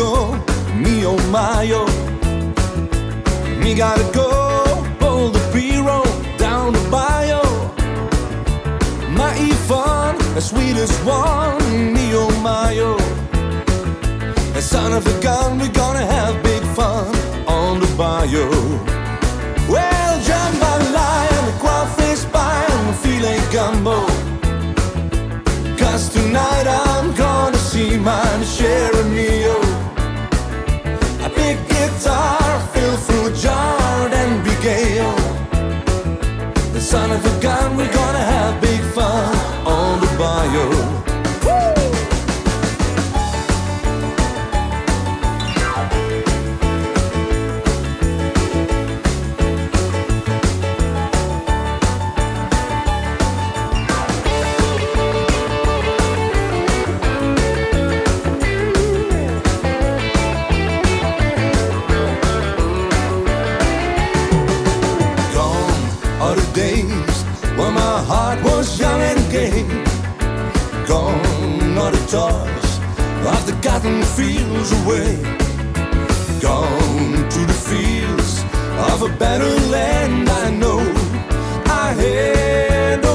go, me oh my oh. Me gotta go, pull the pre-roll down the bio. My Yvonne, the sweetest one, me oh my oh. And son of a gun, we gonna have big fun on the bio. Well, jambalaya and the crawfish pie and the filet gumbo. Cause tonight I'm gonna see my share. we're gonna have big fun on the bio. fathom fields away. Gone to the fields of a better land I know. I had.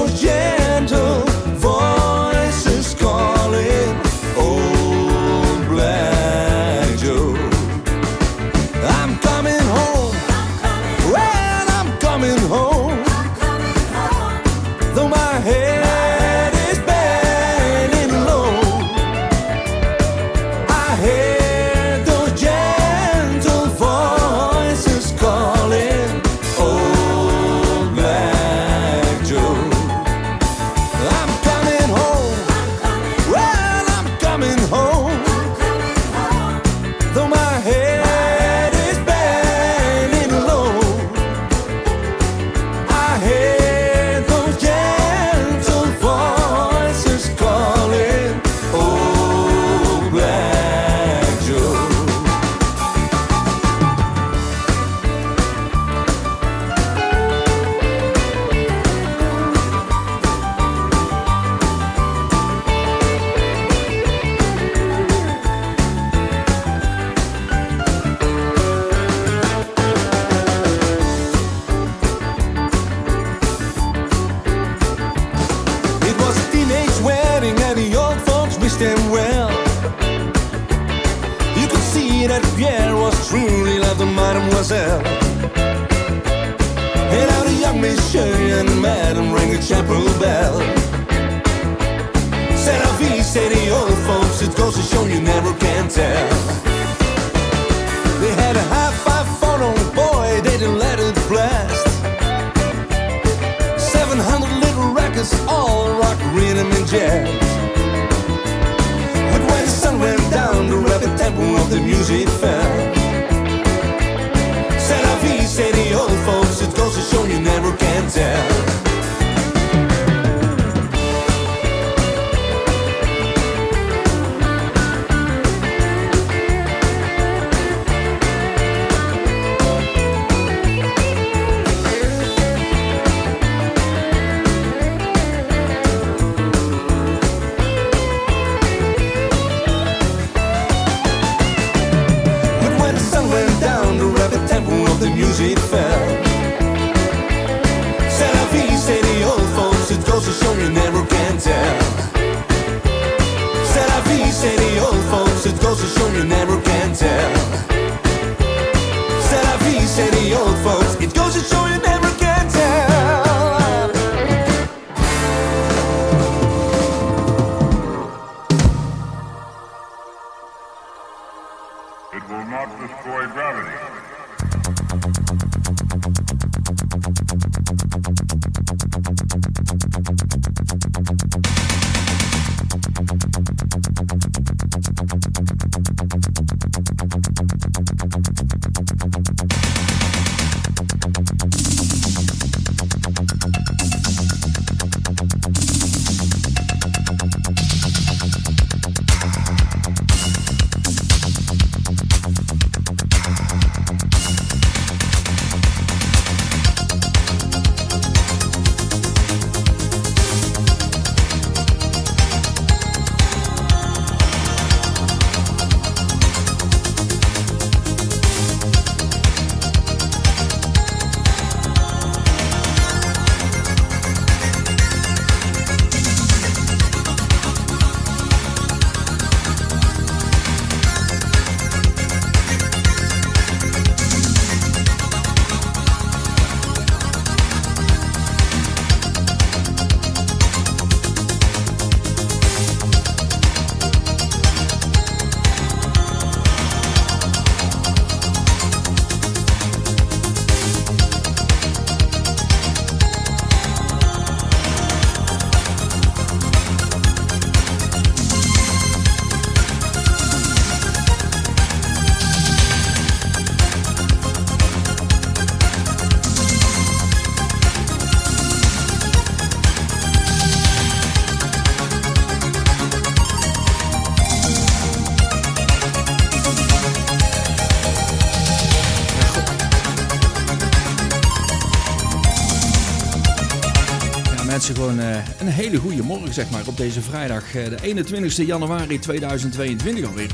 Mensen gewoon uh, een hele goede morgen, zeg maar, op deze vrijdag, uh, de 21 januari 2022 alweer.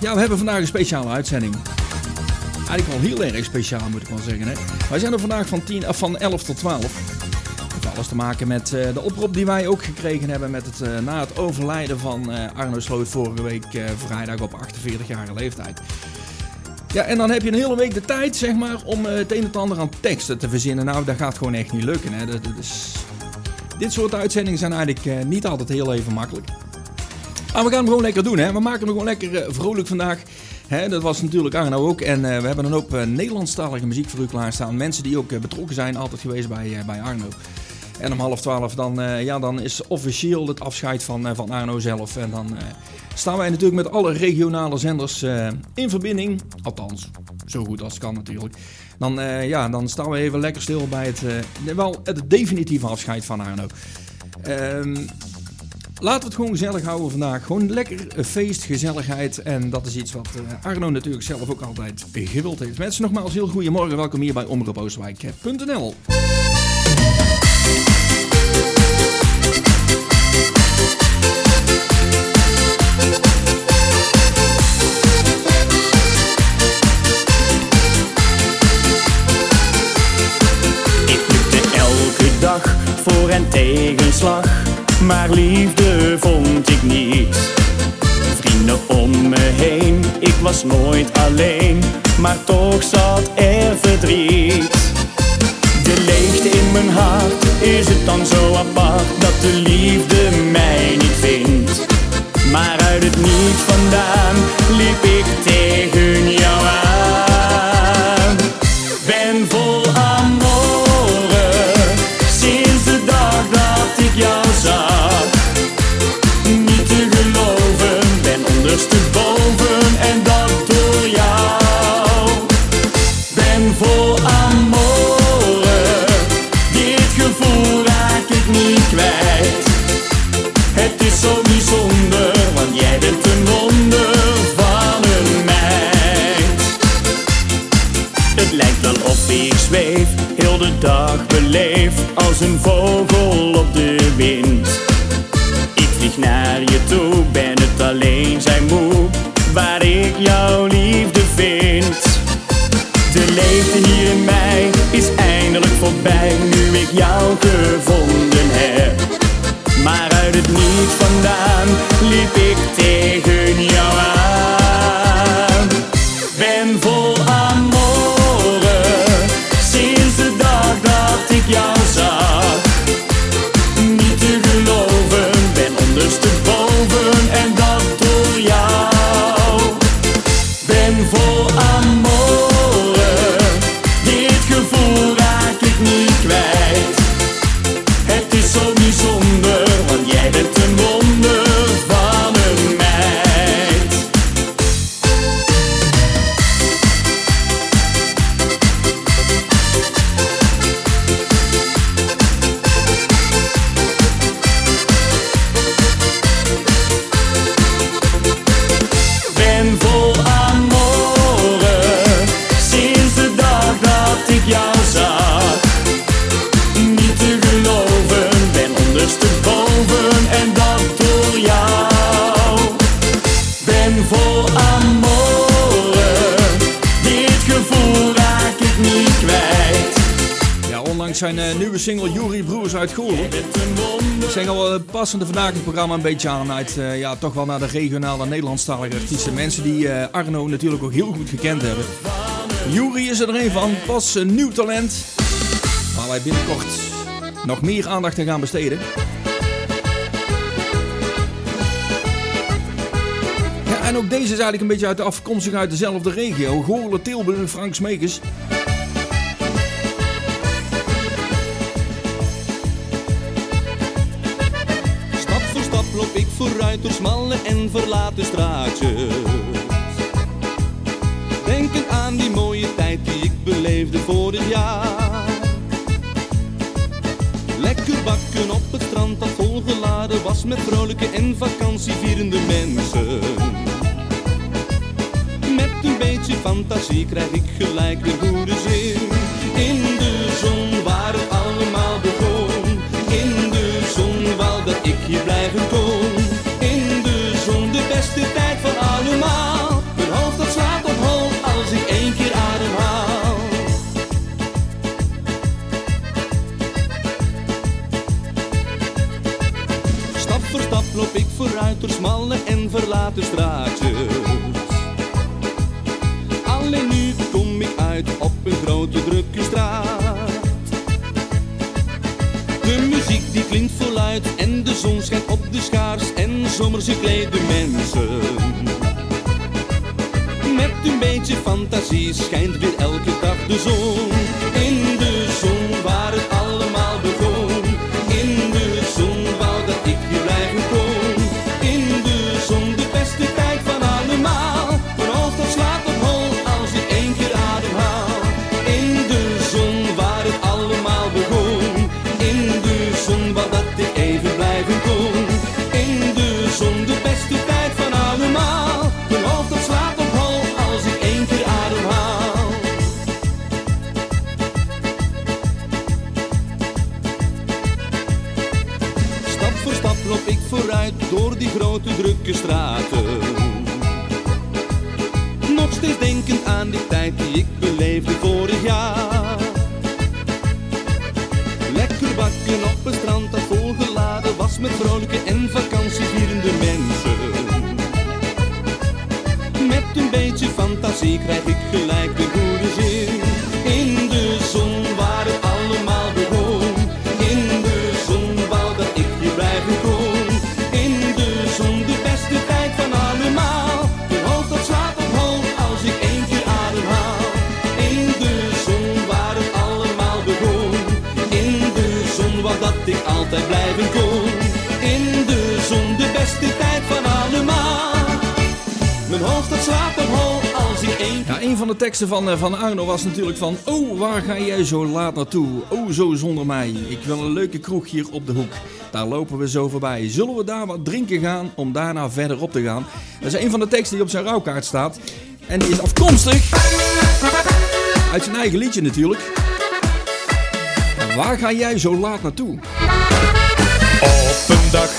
Ja, we hebben vandaag een speciale uitzending. Eigenlijk wel heel erg speciaal, moet ik wel zeggen. Hè? Wij zijn er vandaag van, 10, uh, van 11 tot 12. Dat heeft alles te maken met de oproep die wij ook gekregen hebben met het, na het overlijden van Arno Sloot vorige week vrijdag op 48-jarige leeftijd. Ja, en dan heb je een hele week de tijd, zeg maar, om eh, het een en ander aan teksten te verzinnen. Nou, dat gaat gewoon echt niet lukken. Hè. Dat, is... Dit soort uitzendingen zijn eigenlijk uh, niet altijd heel even makkelijk. Maar we gaan hem gewoon lekker doen, hè. We maken hem gewoon lekker uh, vrolijk vandaag. Dat was natuurlijk Arno ook. En we hebben een hoop Nederlandstalige muziek voor u klaarstaan. Mensen die ook betrokken zijn, altijd geweest bij, bij Arno. En om half twaalf dan, ja, dan is officieel het afscheid van, van Arno zelf. En dan staan wij natuurlijk met alle regionale zenders in verbinding. Althans, zo goed als kan natuurlijk. Dan, ja, dan staan we even lekker stil bij het, wel het definitieve afscheid van Arno. Ehm, laten we het gewoon gezellig houden vandaag. Gewoon lekker feest, gezelligheid. En dat is iets wat Arno natuurlijk zelf ook altijd gewild heeft. Mensen, nogmaals heel goedemorgen. Welkom hier bij omroepoostwijk.nl. maar liefde vond ik niet. Vrienden om me heen, ik was nooit alleen, maar toch zat er verdriet. De leegte in mijn hart, is het dan zo apart dat de liefde mij niet vindt? Maar uit het niet vandaan liep ik tegen jou aan. Passende vandaag het programma een beetje aan uit, uh, ja, toch wel naar de regionale Nederlandstalige artiesten. Mensen die uh, Arno natuurlijk ook heel goed gekend hebben. Jury is er een van, pas een nieuw talent. Waar wij binnenkort nog meer aandacht aan gaan besteden. Ja, en ook deze is eigenlijk een beetje uit de afkomstig uit dezelfde regio. Goorlen, Tilburg, Frank Smekers. Door smalle en verlaten straatjes. Denken aan die mooie tijd die ik beleefde vorig jaar. Lekker bakken op het strand dat volgeladen was met vrolijke en vakantievierende mensen. Met een beetje fantasie krijg ik gelijk weer goede zin. In de zon en verlaten straatjes. Alleen nu kom ik uit op een grote drukke straat. De muziek die klinkt voluit en de zon schijnt op de schaars en zomers geklede mensen. Met een beetje fantasie schijnt weer elke dag de zon. In de zon waar het allemaal begon. Door die grote drukke straten. Nog steeds denkend aan die tijd die ik beleefde vorig jaar. Lekker bakken op een strand dat volgeladen was met vrolijke en vakantievierende mensen. Met een beetje fantasie krijg ik gelijk de goede zin. Ik altijd blijven kon. In de zon de beste tijd van allemaal. Mijn hoofd dat slaat op als ik één Ja, een van de teksten van, eh, van Arno was natuurlijk van... Oh, waar ga jij zo laat naartoe? Oh, zo zonder mij. Ik wil een leuke kroeg hier op de hoek. Daar lopen we zo voorbij. Zullen we daar wat drinken gaan om daarna verder op te gaan? Dat is een van de teksten die op zijn rouwkaart staat. En die is afkomstig uit zijn eigen liedje natuurlijk. Waar ga jij zo laat naartoe? Een dag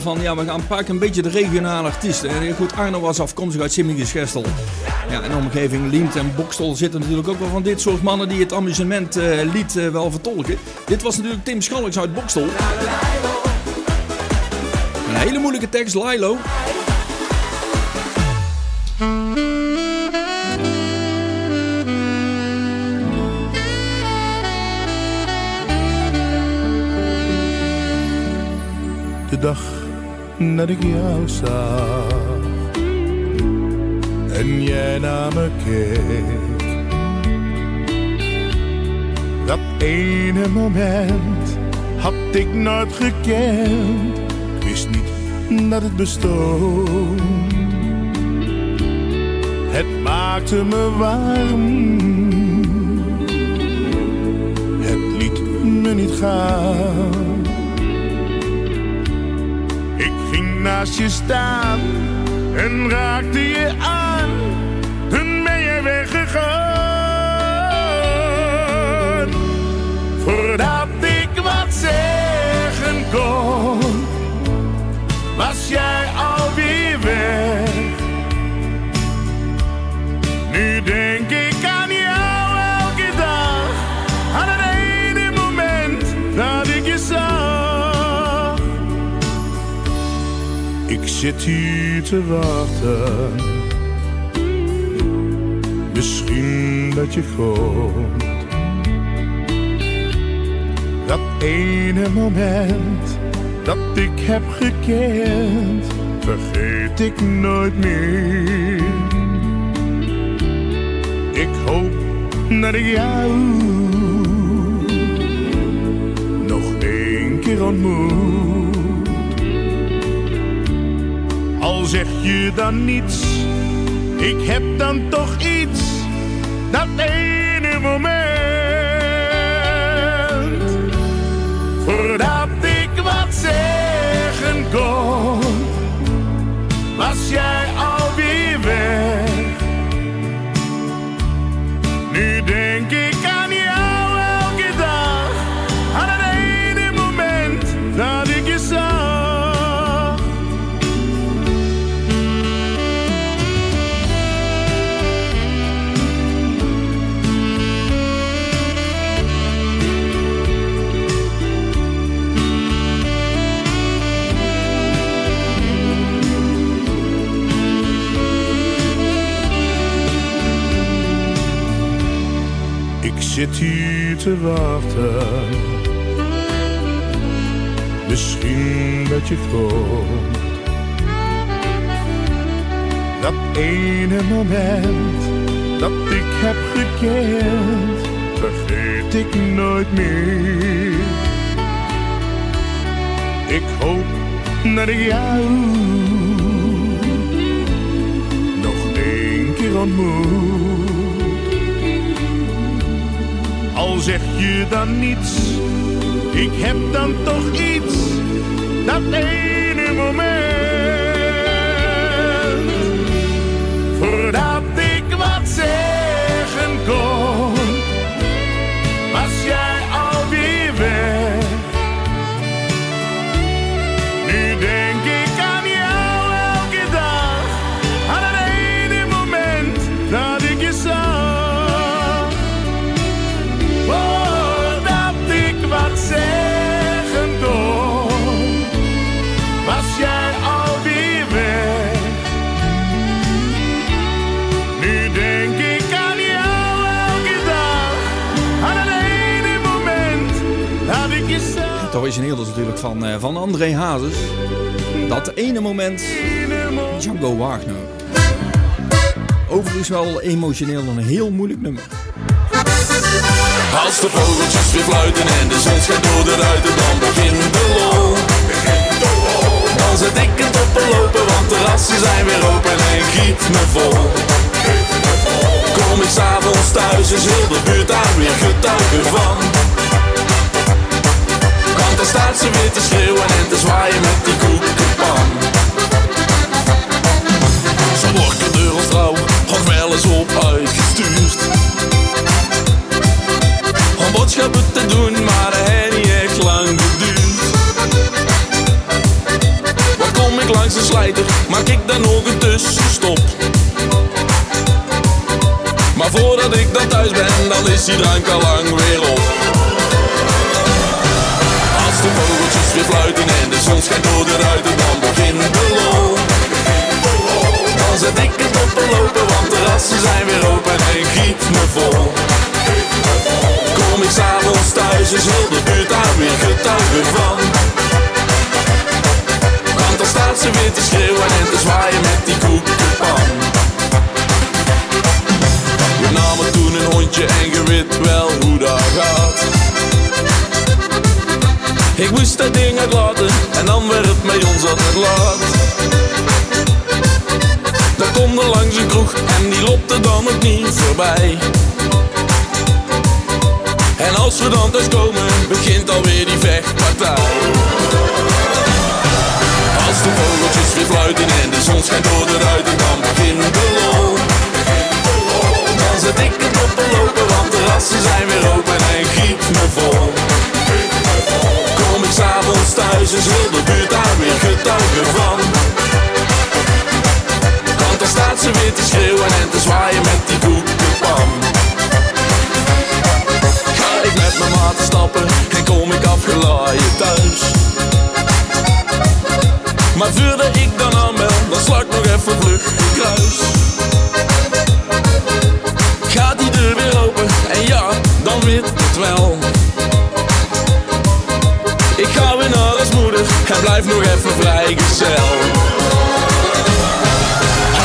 van ja, we gaan pakken een beetje de regionale artiesten. En goed, Arno was afkomstig uit Simigus-Gestel. Ja, en de omgeving Liemt en Bokstel zitten natuurlijk ook wel van dit soort mannen die het amusement eh, lied eh, wel vertolken. Dit was natuurlijk Tim Schalks uit Bokstel. Een hele moeilijke tekst, Lilo. de dag dat ik jou zag en jij naar me keek. Dat ene moment had ik nooit gekend, wist niet dat het bestond. Het maakte me warm, het liet me niet gaan. Naast je staan en raakte je aan. Toen ben je weggegaan. Voordat ik wat zeggen kon, was jij Ik zit hier te wachten. Misschien dat je komt. Dat ene moment dat ik heb gekend, vergeet ik nooit meer. Ik hoop dat ik jou nog één keer ontmoet. Zeg je dan niets, ik heb dan toch iets, dat ene moment. Voordat ik wat zeggen kon, was jij zit hier te wachten. Misschien dat je komt. Dat ene moment dat ik heb gekend, vergeet ik nooit meer. Ik hoop dat ik jou nog één keer ontmoet zeg je dan niets, ik heb dan toch iets, dat ene moment. Origineel is natuurlijk van, eh, van André Hazes. Dat ene moment, Django Wagner. Overigens wel emotioneel een heel moeilijk nummer. Als de vogeltjes weer fluiten en de zon schijnt door de ruiten, dan begint de lol. Dan zet ik het op lopen, want terrassen zijn weer open en giet me vol. Kom ik s'avonds thuis, is heel de buurt daar weer getuige van. Ze weer te schreeuwen en te zwaaien met die koekenpan. Zo wordt door ons trouw, nog wel eens op uitgestuurd om boodschappen te doen, maar dat heeft niet echt lang geduurd. Wat kom ik langs de slijter, maak ik dan nog een tussenstop. Maar voordat ik dan thuis ben, dan is die drank al lang weer op. De vogeltjes weer fluiten en de zon schijnt door de ruiten, dan begint de lol. Dan zet ik het op een lopen, want terrassen zijn weer open en giet me vol. Kom ik s'avonds thuis, is heel de buurt daar weer getuige van. Want dan staat ze weer te schreeuwen en te zwaaien met die koekenpan. We namen toen een hondje en je weet wel moest dat ding uitlaten en dan werd het met ons altijd laat. Dan kom er langs een kroeg en die loopt er dan ook niet voorbij. En als we dan thuis komen, begint alweer die vechtpartij. Als de vogeltjes weer fluiten en de zon schijnt door de ruiten, dan begint de lol. Dan zet ik het op lopen, want de rassen zijn weer open en giet me vol. S'avonds thuis, is heel de buurt daar weer getuige van. Want dan staat ze weer te schreeuwen en te zwaaien met die koekenpan. Ga ik met mijn maat stappen en kom ik afgelaaien thuis. Maar voordat ik dan aanbel, dan sla ik nog even vlug een kruis. Gaat die deur weer open en ja, dan weet het wel. Ik naar als moeder en blijf nog even vrijgezel.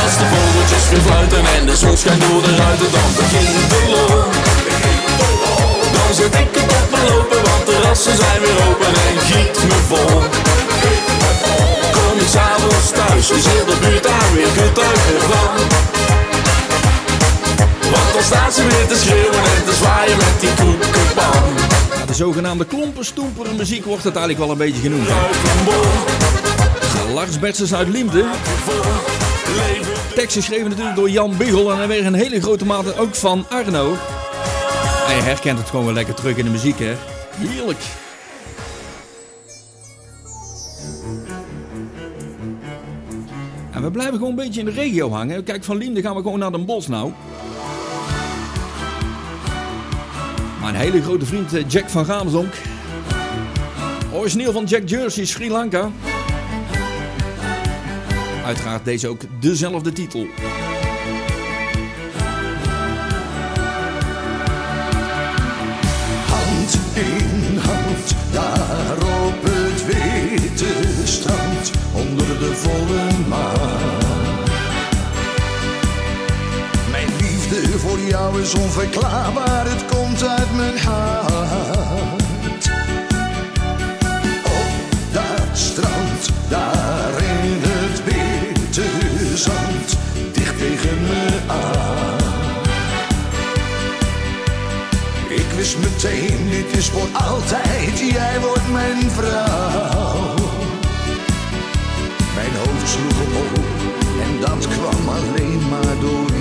Als de vogeltjes weer fluiten en de zon schijnt door de ruiten, dan begint de lol. Dan zet ik het op lopen, want de rassen zijn weer open en giet me vol. Kom ik s'avonds thuis, is heel de buurt daar weer getuige van. Staat ze weer te schreeuwen en te zwaaien met die koekenpan. De zogenaamde klompenstoempere muziek wordt het eigenlijk wel een beetje genoemd. Lars Bertens uit Liemde. leven Tekst geschreven natuurlijk door Jan Biggel en dan weer een hele grote mate ook van Arno. En je herkent het gewoon wel lekker terug in de muziek, hè? Heerlijk. En we blijven gewoon een beetje in de regio hangen. Kijk, van Liemde gaan we gewoon naar Den Bosch nou. Mijn hele grote vriend eh, Jack van Gaamsdonk. Origineel van Jack Jersey, Sri Lanka. Uiteraard deze ook dezelfde titel. Hand in hand, daar op het witte strand, onder de volle maan. voor jou is onverklaarbaar, het komt uit mijn hart. Op dat strand, daar in het witte zand, dicht tegen me aan. Ik wist meteen, dit is voor altijd, jij wordt mijn vrouw. Mijn hoofd sloeg op en dat kwam alleen maar door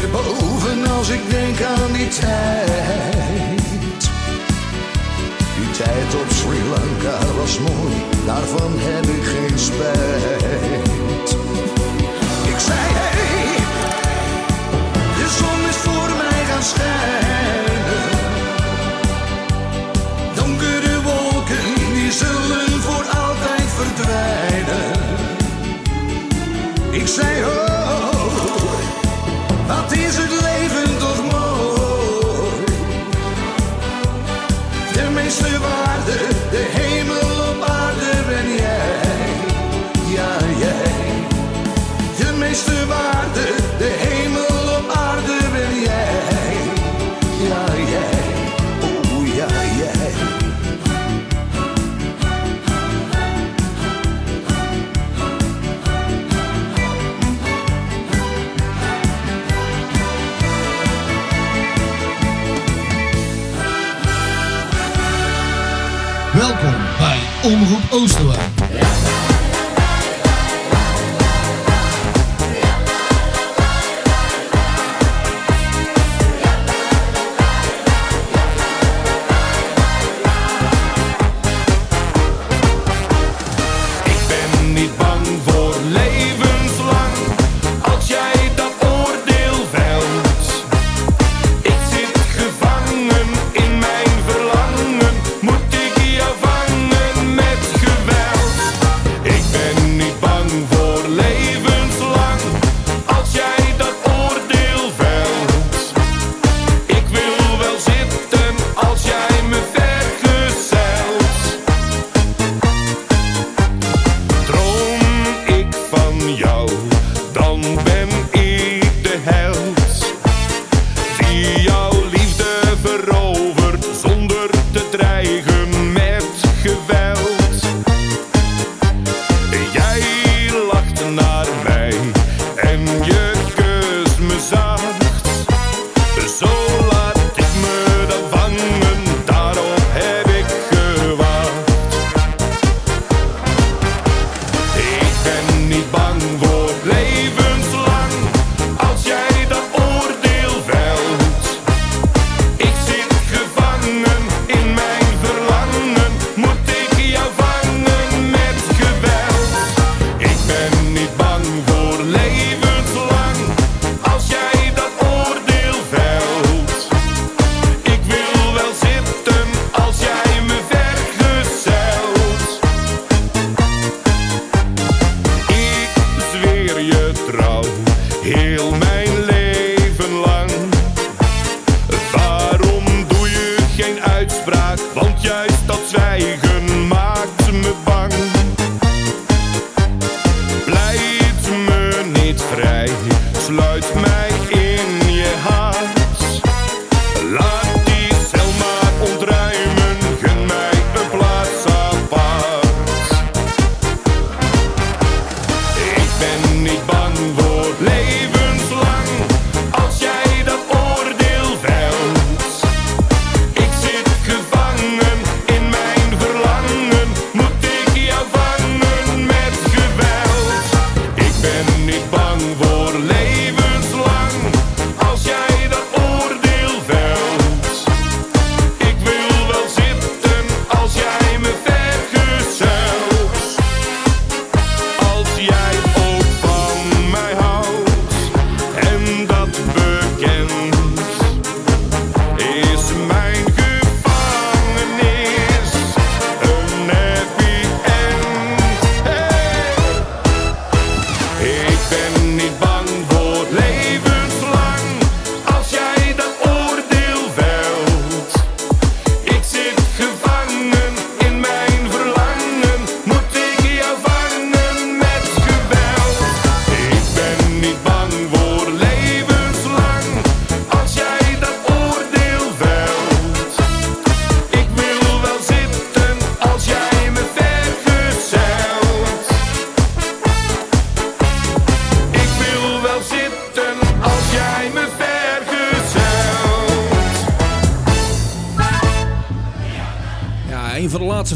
weer boven als ik denk aan die tijd. Die tijd op Sri Lanka was mooi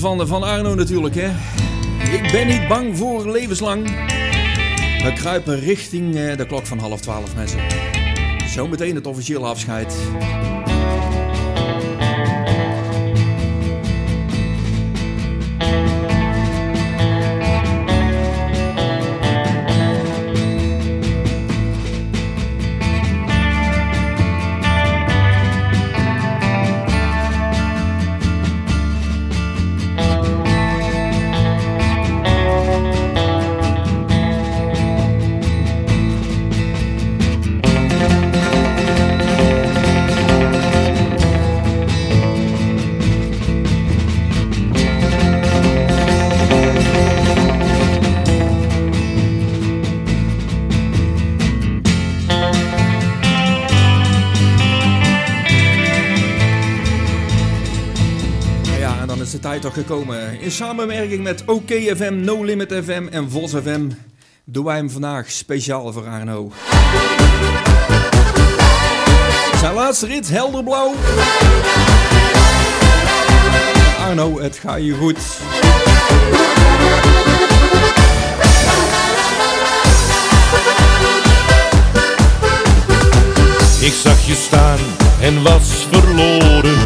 van, de, van Arno natuurlijk. Hè? Ik ben niet bang voor levenslang. We kruipen richting eh, de klok van half twaalf mensen. Zometeen het officiële afscheid. Toch gekomen. In samenwerking met OK FM, No Limit FM en Vos FM doen wij hem vandaag speciaal voor Arno. Zijn laatste rit, helderblauw. Arno, het gaat je goed. Ik zag je staan en was verloren.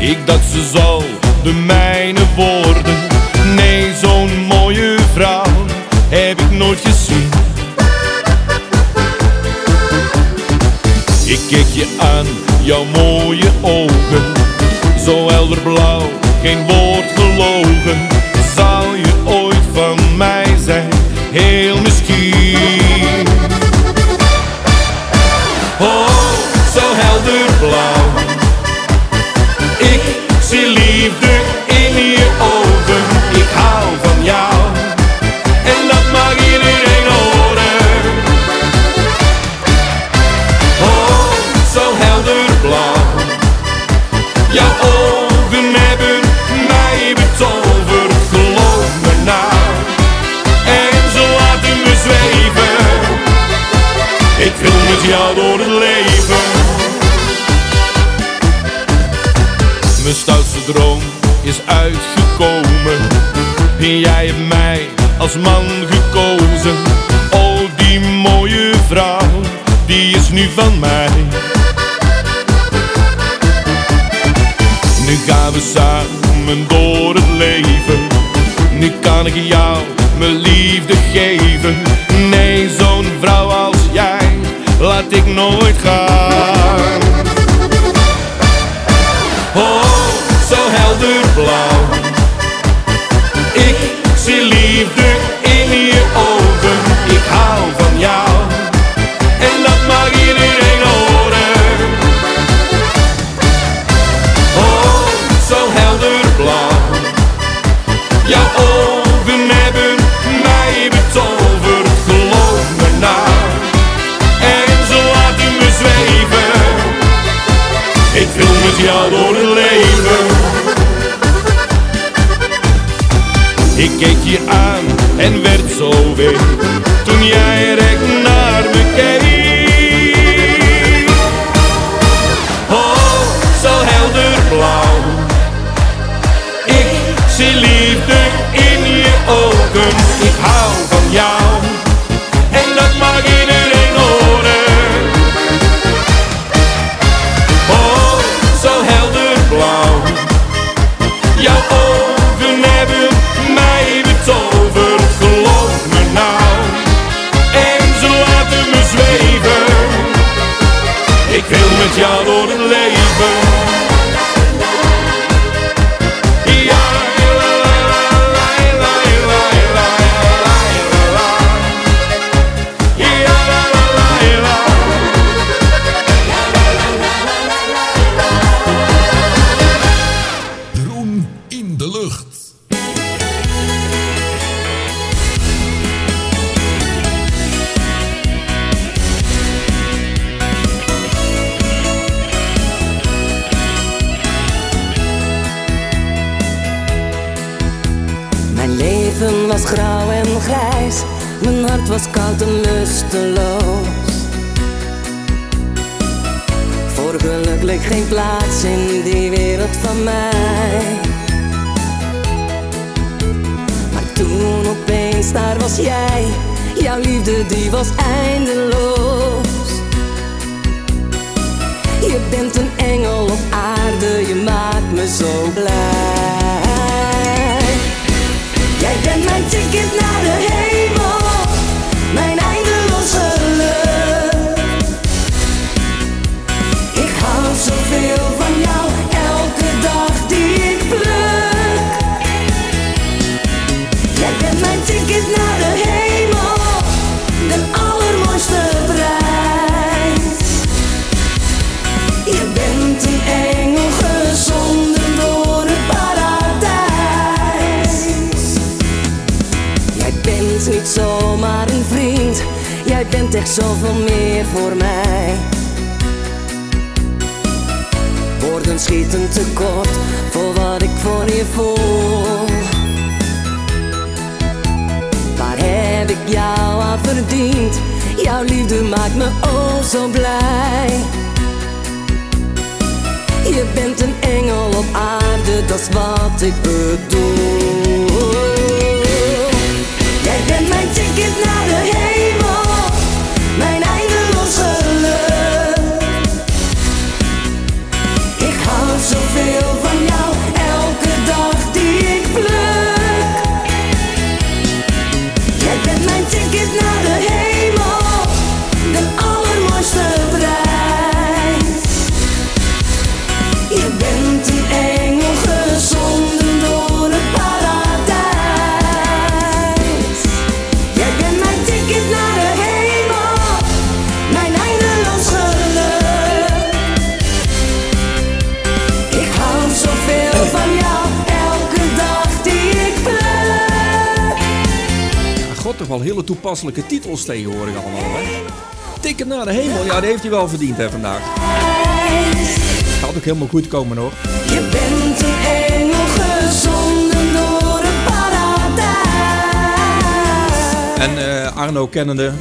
Ik dacht ze zal de mijne worden. Nee, zo'n mooie vrouw heb ik nooit gezien. Ik keek je aan, jouw mooie ogen. Zo helder blauw, geen woord gelogen. Zou je ooit van mij zijn, heel Mijn stoutste droom is uitgekomen. En jij hebt mij als man gekozen. Oh, die mooie vrouw, die is nu van mij. Nu gaan we samen door het leven. Nu kan ik jou mijn liefde geven. Nee, zo'n vrouw als jij laat ik nooit gaan. Keek je aan en werd zo wit toen jij recht naar me keek. Oh, zo helder blauw. Ik zie liefde in je ogen. Echt zoveel meer voor mij. Woorden schieten tekort voor wat ik voor je voel. Waar heb ik jou aan verdiend? Jouw liefde maakt me oh zo blij. Je bent een engel op aarde, dat is wat ik bedoel. Jij bent mijn ticket naar de hemel, wel hele toepasselijke titels tegenwoordig allemaal, hè? Ticket naar de hemel, ja, die heeft hij wel verdiend, hè, vandaag. Gaat ook helemaal goed komen, hoor. Je bent een engel gezonden door het paradijs. En eh, Arno kennende,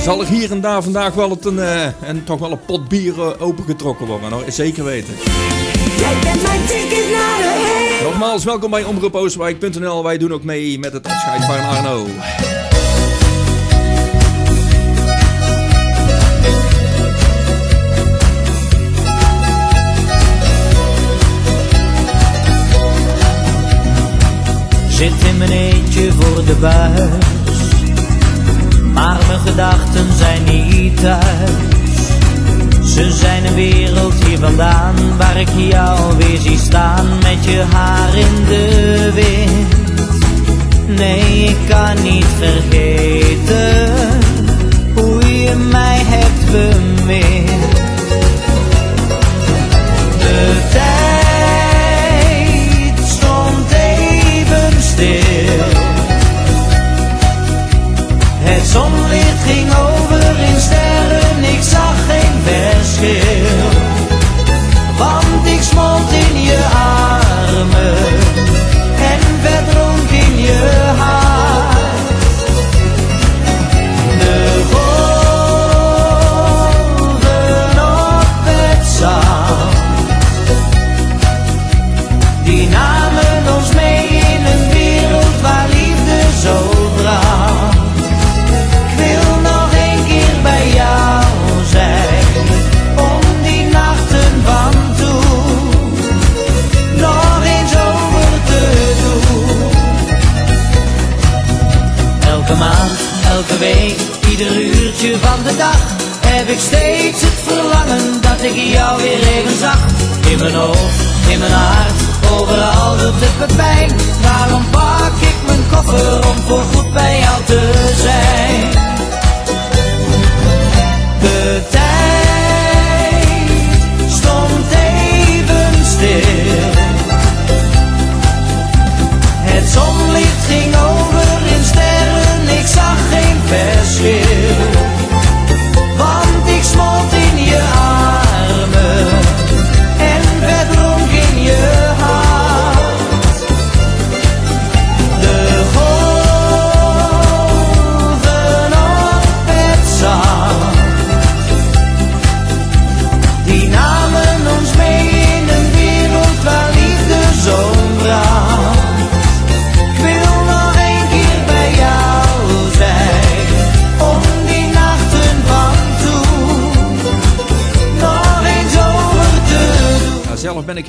zal er hier en daar vandaag wel het een, eh, en toch wel een pot bier eh, opengetrokken worden, hoor. Zeker weten. Jij bent mijn ticket naar de hemel. Nogmaals, welkom bij omroepoostwijk.nl. Wij doen ook mee met het afscheid van Arno. Zit in mijn eentje voor de buis, maar mijn gedachten zijn niet thuis. Ze zijn een wereld hier vandaan, waar ik jou weer zie staan met je haar in de wind. Nee, ik kan niet vergeten hoe je mij hebt bemind. De tijd Yeah. Ik jou weer even zag. In mijn hoofd, in mijn hart, overal doet het pijn. Daarom pak ik mijn koffer om voor goed bij jou te zijn. De tijd stond even stil.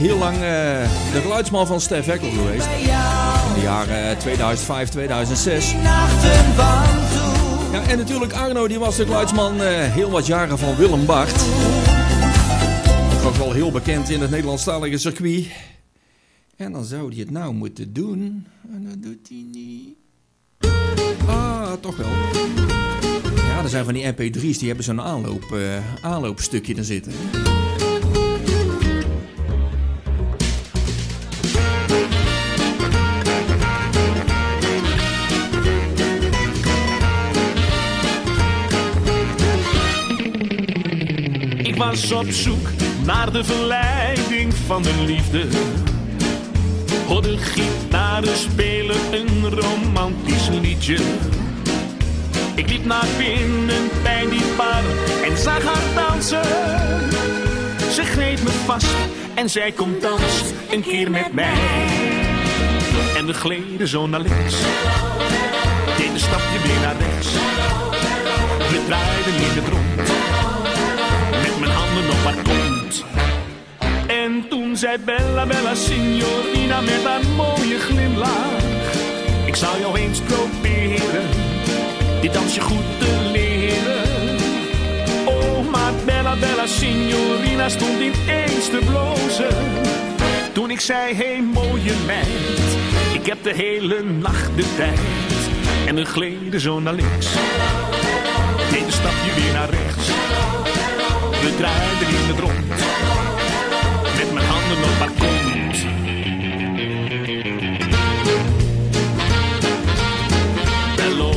Heel lang eh, de geluidsman van Stef Eckel geweest. In de jaren 2005, 2006. Ja, en natuurlijk Arno, die was de geluidsman eh, heel wat jaren van Willem Bart. Ook wel heel bekend in het Nederlandstalige circuit. En dan zou hij het nou moeten doen. En dat doet hij niet. Ah, toch wel. Ja, er zijn van die MP3's die hebben zo'n aanloop, eh, aanloopstukje er zitten. Was op zoek naar de verleiding van de liefde. Hoorde gitaren spelen een romantisch liedje. Ik liep naar binnen bij die bar en zag haar dansen. Ze greep me vast en zei kom dans een keer met mij. En we gleden zo naar links. Deed een stapje weer naar rechts. We draaiden in het rond. Op haar kont. En toen zei Bella, Bella, signorina met haar mooie glimlach. Ik zou jou eens proberen, dit dansje goed te leren. Oh, maar Bella, Bella, signorina stond ineens te blozen. Toen ik zei, hé hey, mooie meid, ik heb de hele nacht de tijd. En we gleden zo naar links, deed een stapje weer naar rechts. We draaiden in het rond, met mijn handen op haar kont. Bello.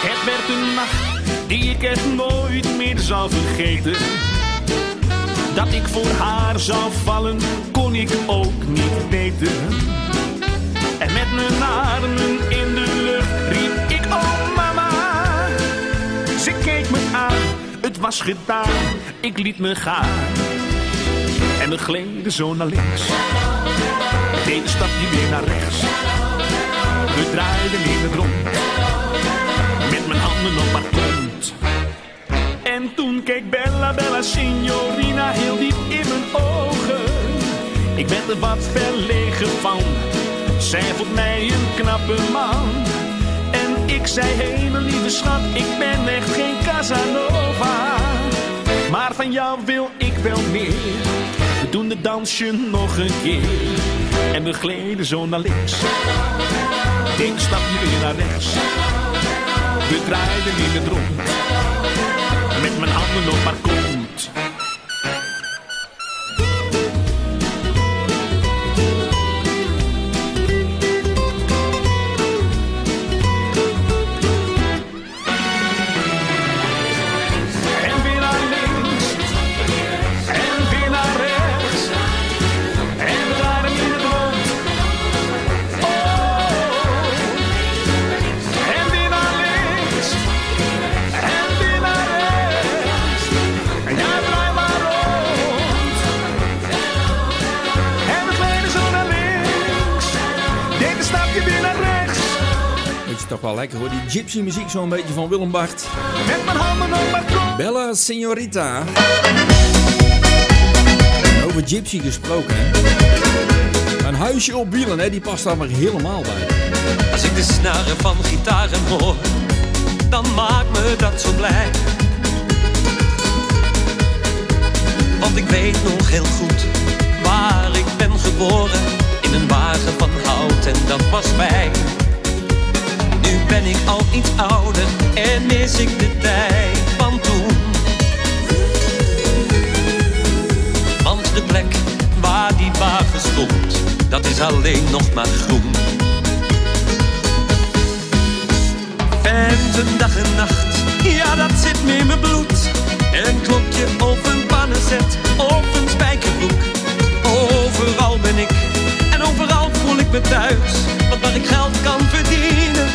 Het werd een nacht die ik echt nooit meer zou vergeten. Dat ik voor haar zou vallen, kon ik ook niet weten. En met mijn armen in was gedaan, ik liet me gaan. En we gleden zo naar links, deed een stapje weer naar rechts. We draaiden in het rond, met mijn handen op haar kont. En toen keek Bella, Bella, signorina heel diep in mijn ogen. Ik werd er wat verlegen van, zij vond mij een knappe man. Ik zei, hé mijn lieve schat, ik ben echt geen Casanova. Maar van jou wil ik wel meer, we doen het dansje nog een keer. En we gleden zo naar links, een stapje weer naar rechts. We draaiden in het rond, met mijn handen op haar. Toch wel lekker hoor, die gypsy muziek zo'n beetje van Willem Bart. Met mijn handen op mijn. Bella Signorita. Over gypsy gesproken hè. Een huisje op wielen hè, die past daar maar helemaal bij. Als ik de snaren van gitaren hoor, dan maakt me dat zo blij. Want ik weet nog heel goed waar ik ben geboren. In een wagen van hout en dat was fijn. Nu ben ik al iets ouder en mis ik de tijd van toen. Want de plek waar die wagen stond, dat is alleen nog maar groen. Venten dag en nacht, ja dat zit me in mijn bloed. Een klokje of een pannenzet of een spijkerbroek. Overal ben ik en overal voel ik me thuis. Want waar ik geld kan verdienen,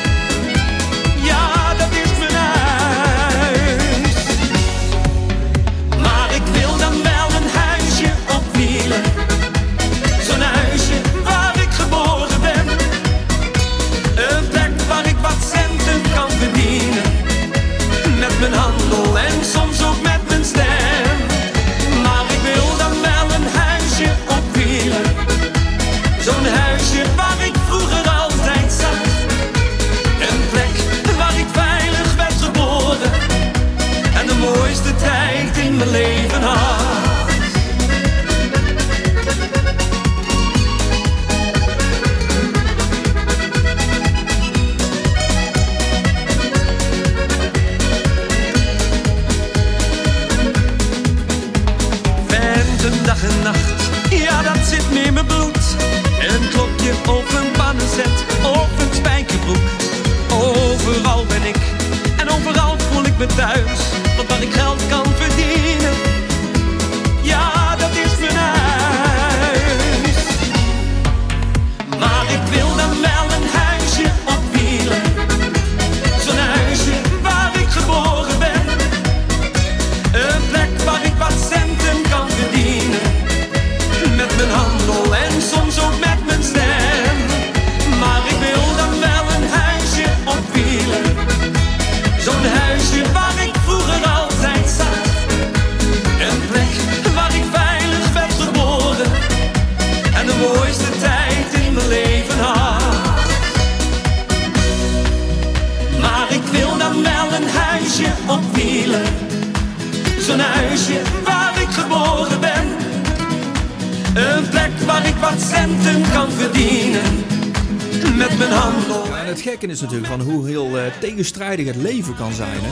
Ja, en het gekke is natuurlijk van hoe heel eh, tegenstrijdig het leven kan zijn. Hè?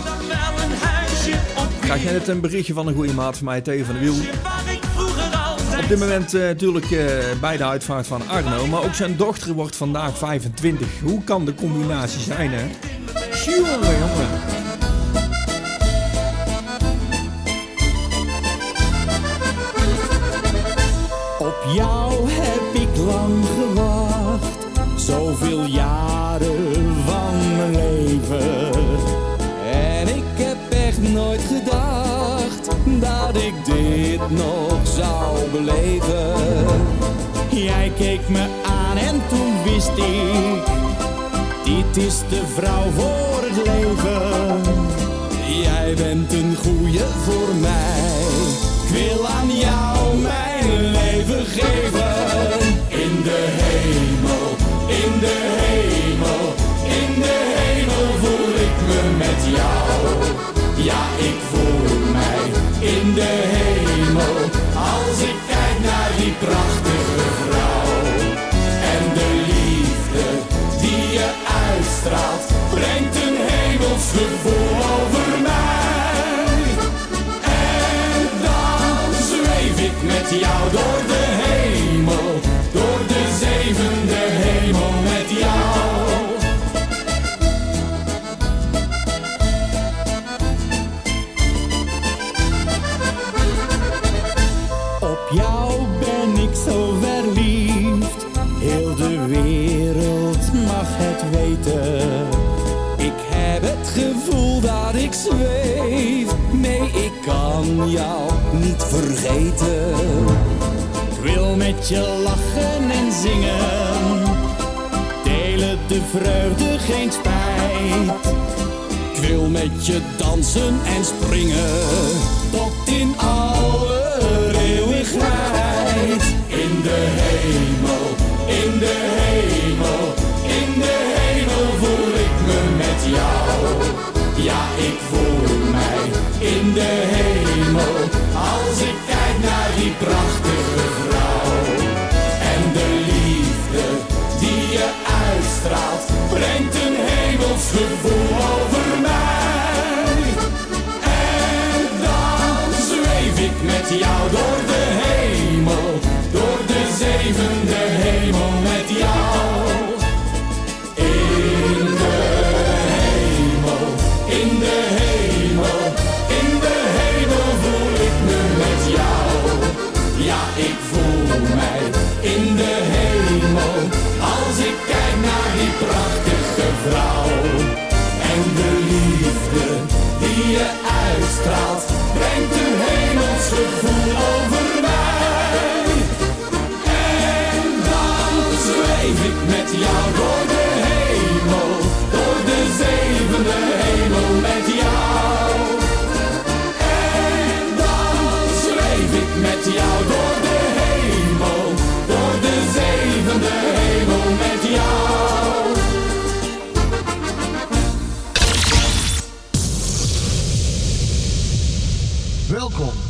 Krijg net een berichtje van een goede maat van mij, Theo van de Wiel. Op dit moment eh, natuurlijk eh, bij de uitvaart van Arno, maar ook zijn dochter wordt vandaag 25. Hoe kan de combinatie zijn, hè? Jongen. Op jou heb ik lang gewacht, zoveel jaren nog zou beleven. Jij keek me aan en toen wist ik, dit is de vrouw voor het leven. Jij bent een goeie voor mij. Ik wil aan jou mijn leven geven. In de hemel, in de hemel, in de hemel voel ik me met jou. Ja, ik voel mij in de hemel. Prachtige vrouw. En de liefde die je uitstraalt, brengt een hemels gevoel over mij. En dan zweef ik met jou door je lachen en zingen, delen de vreugde geen spijt. Ik wil met je dansen en springen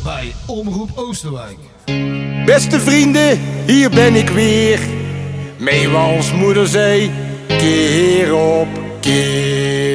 bij Omroep Oosterwijk. Beste vrienden, hier ben ik weer. Meewals moederzee, keer op keer.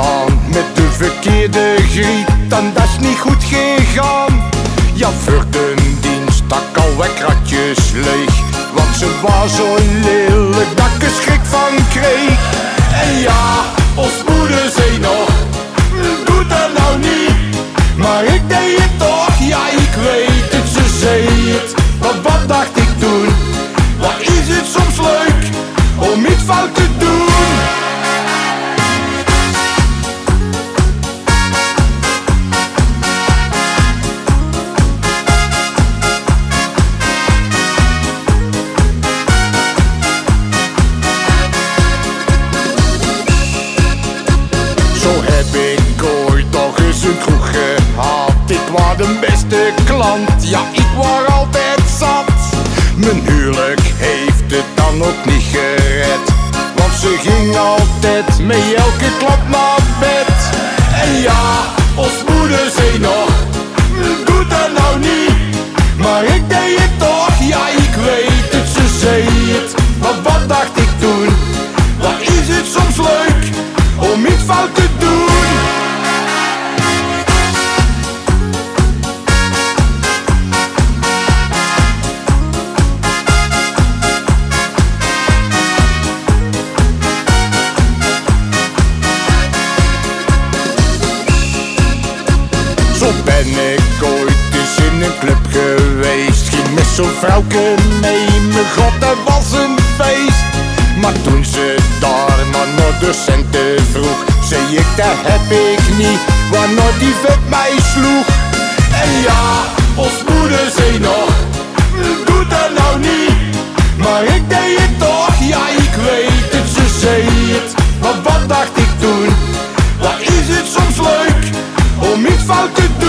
Gestaan Met de verkeerde griet, en dat is niet goed gegaan. Ja, voor de dienst stak al kratjes leeg Want ze was zo lelijk dat ik er schrik van kreeg. En ja, zo'n mee, mijn god dat was een feest Maar toen ze daar maar naar de centen vroeg Zei ik dat heb ik niet, waarna die vet mij sloeg En ja, ons moeder nog Doe dat nou niet Maar ik deed het toch, ja ik weet het, ze zei het Maar wat dacht ik toen? Wat is het soms leuk om iets fout te doen?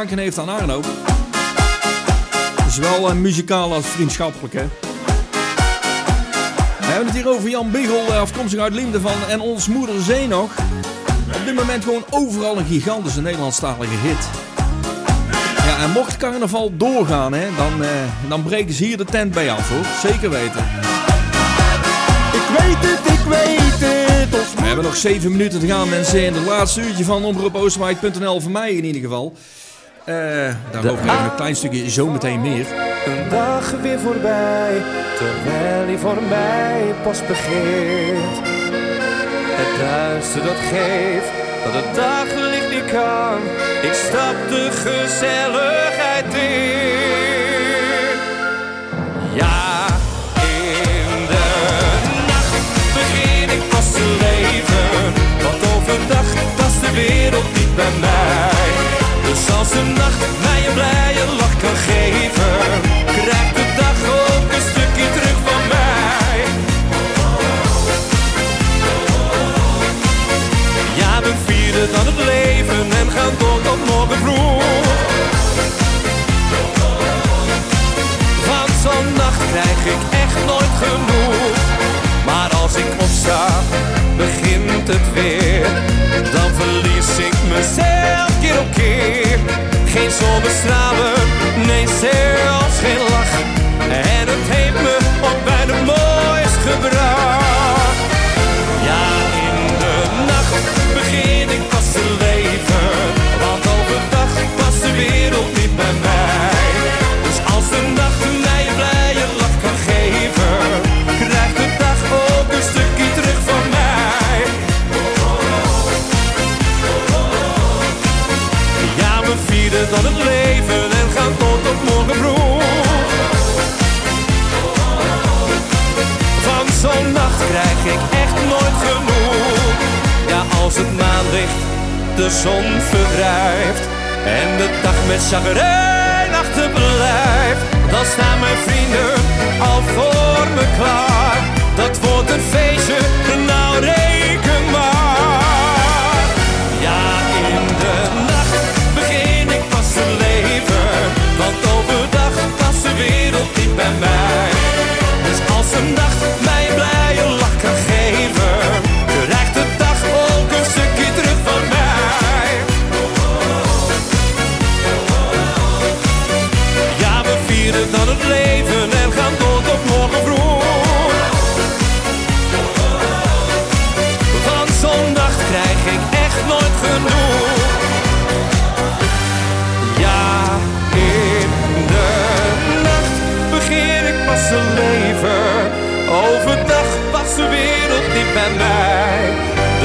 Danken heeft aan Arno. Zowel eh, muzikaal als vriendschappelijk, hè. We hebben het hier over Jan Biggel, eh, afkomstig uit Liemde van En Ons Moeder Zee nog. Op dit moment gewoon overal een gigantische Nederlandstalige hit. Ja, en mocht carnaval doorgaan, hè, dan, eh, dan breken ze hier de tent bij af, hoor. Zeker weten. Ik weet het, ik weet het ons We hebben nog 7 minuten te gaan, mensen. In het laatste uurtje van omroepoosterwijk.nl voor mij in ieder geval. Eh daarover even een klein stukje zometeen meer. Een dag weer voorbij, terwijl hij voor mij pas begint. Het duister dat geeft, dat het daglicht niet kan. Ik stap de gezelligheid in. Ja, in de nacht begin ik pas te leven. Want overdag past de wereld niet bij mij. Dus als de nacht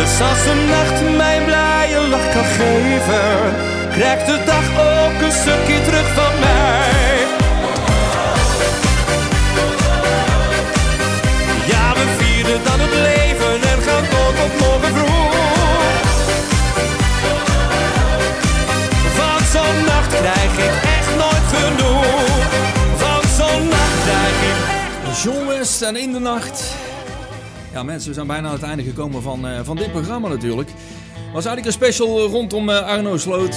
Dus als de nacht mij een blije lach kan geven, krijgt de dag ook een stukje terug van mij. Ja, we vieren dan het leven en gaan tot morgen vroeg. Van zo'n nacht krijg ik echt nooit genoeg. Van zo'n nacht krijg ik John West en In de Nacht. Ja mensen, we zijn bijna aan het einde gekomen van, eh, van dit programma natuurlijk. was eigenlijk een special rondom eh, Arno Sloot.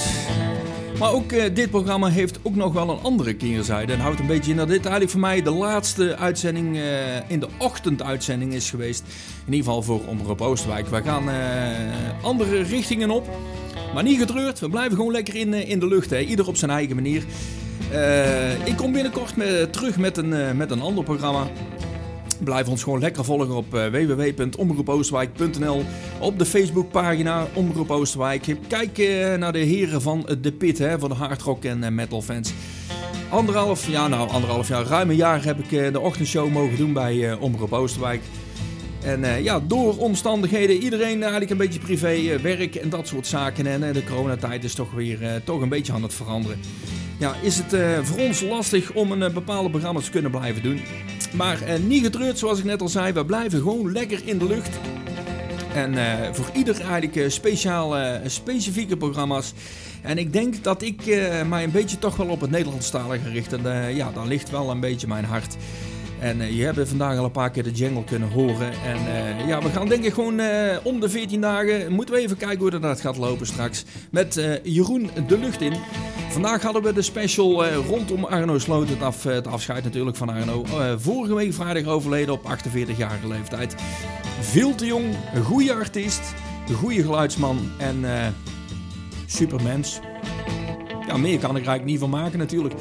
Maar ook eh, dit programma heeft ook nog wel een andere keerzijde. En houdt een beetje in dat dit eigenlijk voor mij de laatste uitzending eh, in de ochtenduitzending is geweest. In ieder geval voor Omroep Oosterwijk. We gaan eh, andere richtingen op. Maar niet getreurd, we blijven gewoon lekker in, eh, in de lucht. Hè. Ieder op zijn eigen manier. Eh, ik kom binnenkort terug met een, eh, met een ander programma. Blijf ons gewoon lekker volgen op eh, www.omroepoostwijk.nl Op de Facebookpagina Omroep Oosterwijk. Kijk eh, naar de heren van de Pit, hè, van de hardrock en eh, metal fans. Anderhalf, ja nou anderhalf jaar, ruim een jaar heb ik eh, de ochtendshow mogen doen bij eh, Omroep Oosterwijk. En eh, ja, door omstandigheden, iedereen eigenlijk een beetje privé, eh, werk en dat soort zaken. En eh, de coronatijd is toch weer eh, toch een beetje aan het veranderen. Ja, is het eh, voor ons lastig om een eh, bepaalde programma te kunnen blijven doen. Maar eh, niet getreurd, zoals ik net al zei, we blijven gewoon lekker in de lucht. En eh, voor ieder eigenlijk eh, speciale, eh, specifieke programma's. En ik denk dat ik mij een beetje toch wel op het Nederlandstalige richt. En ja, daar ligt wel een beetje mijn hart. En eh, je hebt vandaag al een paar keer de jingle kunnen horen. En eh, ja, we gaan denk ik gewoon eh, om de 14 dagen. Moeten we even kijken hoe dat gaat lopen straks. Met Jeroen de lucht in. Vandaag hadden we de special rondom Arno Sloot. Het, af, het afscheid natuurlijk van Arno. Vorige week vrijdag overleden op 48-jarige leeftijd. Veel te jong, een goede artiest, een goede geluidsman en supermens. Ja, meer kan ik er eigenlijk niet van maken natuurlijk.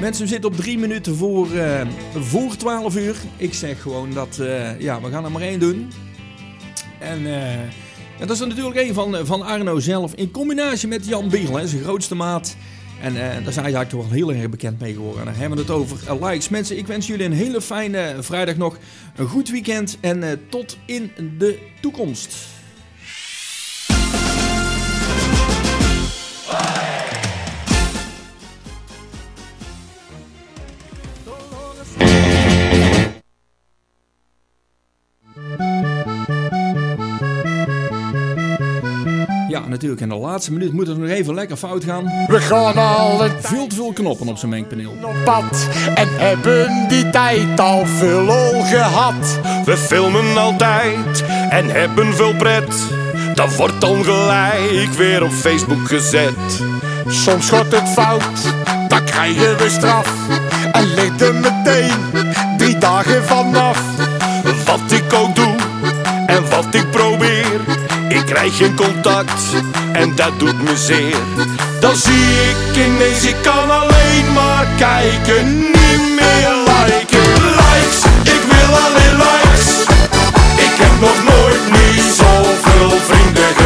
Mensen, we zitten op drie minuten voor, eh, voor 12 uur. Ik zeg gewoon dat, eh, ja, we gaan er maar één doen. En eh, ja, dat is er natuurlijk één van, van Arno zelf. In combinatie met Jan Biegel, hè, zijn grootste maat. En daar zijn eigenlijk toch wel heel erg bekend mee geworden. En dan hebben we het over likes. Mensen, ik wens jullie een hele fijne vrijdag nog. Een goed weekend en tot in de toekomst. Natuurlijk. In de laatste minuut moet het nog even lekker fout gaan. We gaan al het Veel te veel knoppen op zijn mengpaneel. pad en hebben die tijd al veel lol gehad. We filmen altijd en hebben veel pret. Dat wordt dan gelijk weer op Facebook gezet. Soms gaat het fout, dan krijgen we straf. En ligt er meteen drie dagen vanaf. Wat ik ook doe en wat ik probeer, krijg geen contact en dat doet me zeer. Dan zie ik ineens, ik kan alleen maar kijken, niet meer liken. Likes, ik wil alleen likes. Ik heb nog nooit niet zoveel vrienden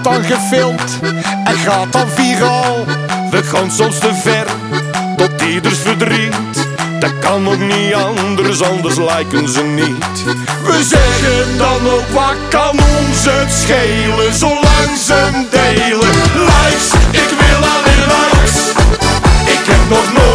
dan gefilmd en gaat dan viraal. We gaan soms te ver, tot ieders verdriet. Dat kan ook niet anders, anders lijken ze niet. We zeggen dan ook, wat kan ons het schelen, zolang ze delen. Likes, ik wil alleen likes. Ik heb nog nooit.